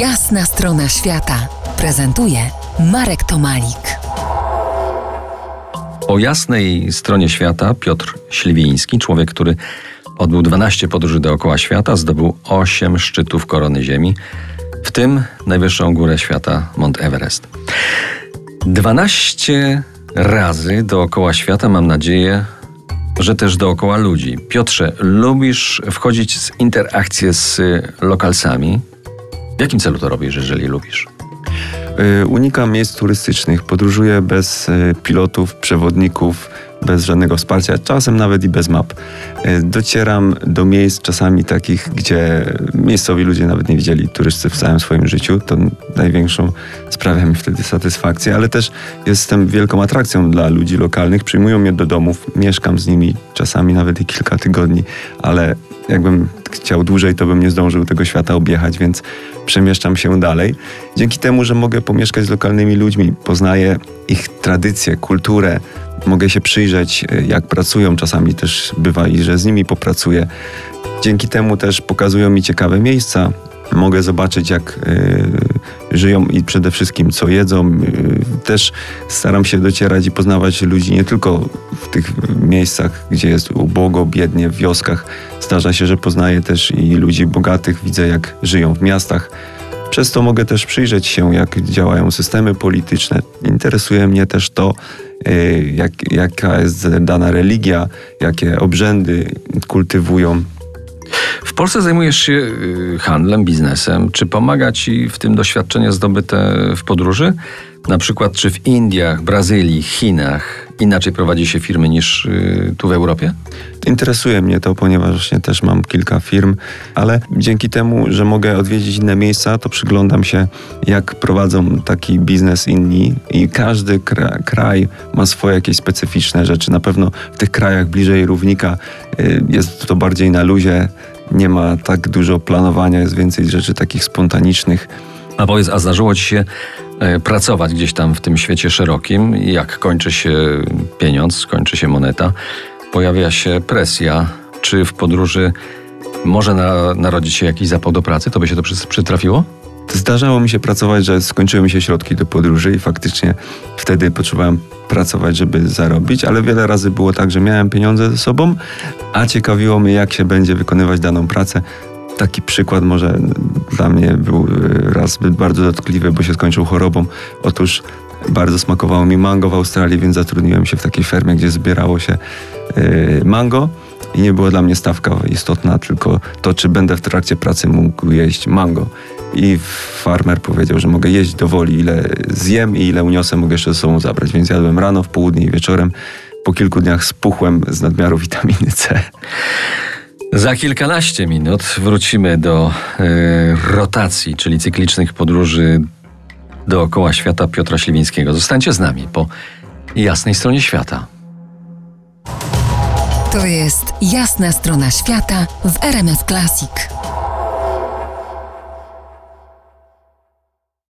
Jasna strona świata prezentuje Marek Tomalik. O jasnej stronie świata Piotr Śliwiński, człowiek, który odbył 12 podróży dookoła świata, zdobył 8 szczytów korony Ziemi, w tym najwyższą górę świata Mont Everest. 12 razy dookoła świata, mam nadzieję, że też dookoła ludzi. Piotrze, lubisz wchodzić w interakcje z lokalsami? W jakim celu to robisz, jeżeli lubisz? Y, unikam miejsc turystycznych, podróżuję bez y, pilotów, przewodników, bez żadnego wsparcia, czasem nawet i bez map. Y, docieram do miejsc czasami takich, gdzie miejscowi ludzie nawet nie widzieli turysty w całym swoim życiu. To największą sprawia mi wtedy satysfakcję, ale też jestem wielką atrakcją dla ludzi lokalnych. Przyjmują mnie do domów, mieszkam z nimi czasami nawet i kilka tygodni, ale jakbym chciał dłużej, to bym nie zdążył tego świata objechać, więc przemieszczam się dalej. Dzięki temu, że mogę pomieszkać z lokalnymi ludźmi, poznaję ich tradycje, kulturę, mogę się przyjrzeć, e, jak pracują. Czasami też bywa i że z nimi popracuję. Dzięki temu też pokazują mi ciekawe miejsca. Mogę zobaczyć, jak y, żyją i przede wszystkim co jedzą. Y, też staram się docierać i poznawać ludzi nie tylko w tych miejscach, gdzie jest ubogo, biednie, w wioskach. Zdarza się, że poznaję też i ludzi bogatych, widzę jak żyją w miastach. Przez to mogę też przyjrzeć się, jak działają systemy polityczne. Interesuje mnie też to, jak, jaka jest dana religia, jakie obrzędy kultywują. Polsce zajmujesz się y, handlem, biznesem. Czy pomaga ci w tym doświadczenie zdobyte w podróży? Na przykład, czy w Indiach, Brazylii, Chinach inaczej prowadzi się firmy niż y, tu w Europie? Interesuje mnie to, ponieważ właśnie też mam kilka firm, ale dzięki temu, że mogę odwiedzić inne miejsca, to przyglądam się, jak prowadzą taki biznes inni i każdy kra kraj ma swoje jakieś specyficzne rzeczy. Na pewno w tych krajach bliżej równika y, jest to bardziej na luzie, nie ma tak dużo planowania, jest więcej rzeczy takich spontanicznych. A powiedz, a zdarzyło ci się e, pracować gdzieś tam w tym świecie szerokim? Jak kończy się pieniądz, kończy się moneta, pojawia się presja, czy w podróży może na, narodzić się jakiś zapał do pracy? To by się to przytrafiło? Zdarzało mi się pracować, że skończyły mi się środki do podróży i faktycznie wtedy potrzebowałem pracować, żeby zarobić, ale wiele razy było tak, że miałem pieniądze ze sobą, a ciekawiło mnie, jak się będzie wykonywać daną pracę. Taki przykład może dla mnie był e, raz bardzo dotkliwy, bo się skończył chorobą. Otóż bardzo smakowało mi mango w Australii, więc zatrudniłem się w takiej fermie, gdzie zbierało się e, mango i nie była dla mnie stawka istotna, tylko to, czy będę w trakcie pracy mógł jeść mango. I farmer powiedział, że mogę jeść do woli, ile zjem i ile uniosę, mogę jeszcze ze sobą zabrać. Więc jadłem rano, w południe i wieczorem. Po kilku dniach spuchłem z nadmiaru witaminy C. Za kilkanaście minut wrócimy do y, rotacji, czyli cyklicznych podróży dookoła świata Piotra Śliwińskiego. Zostańcie z nami po jasnej stronie świata. To jest jasna strona świata w RMS Classic.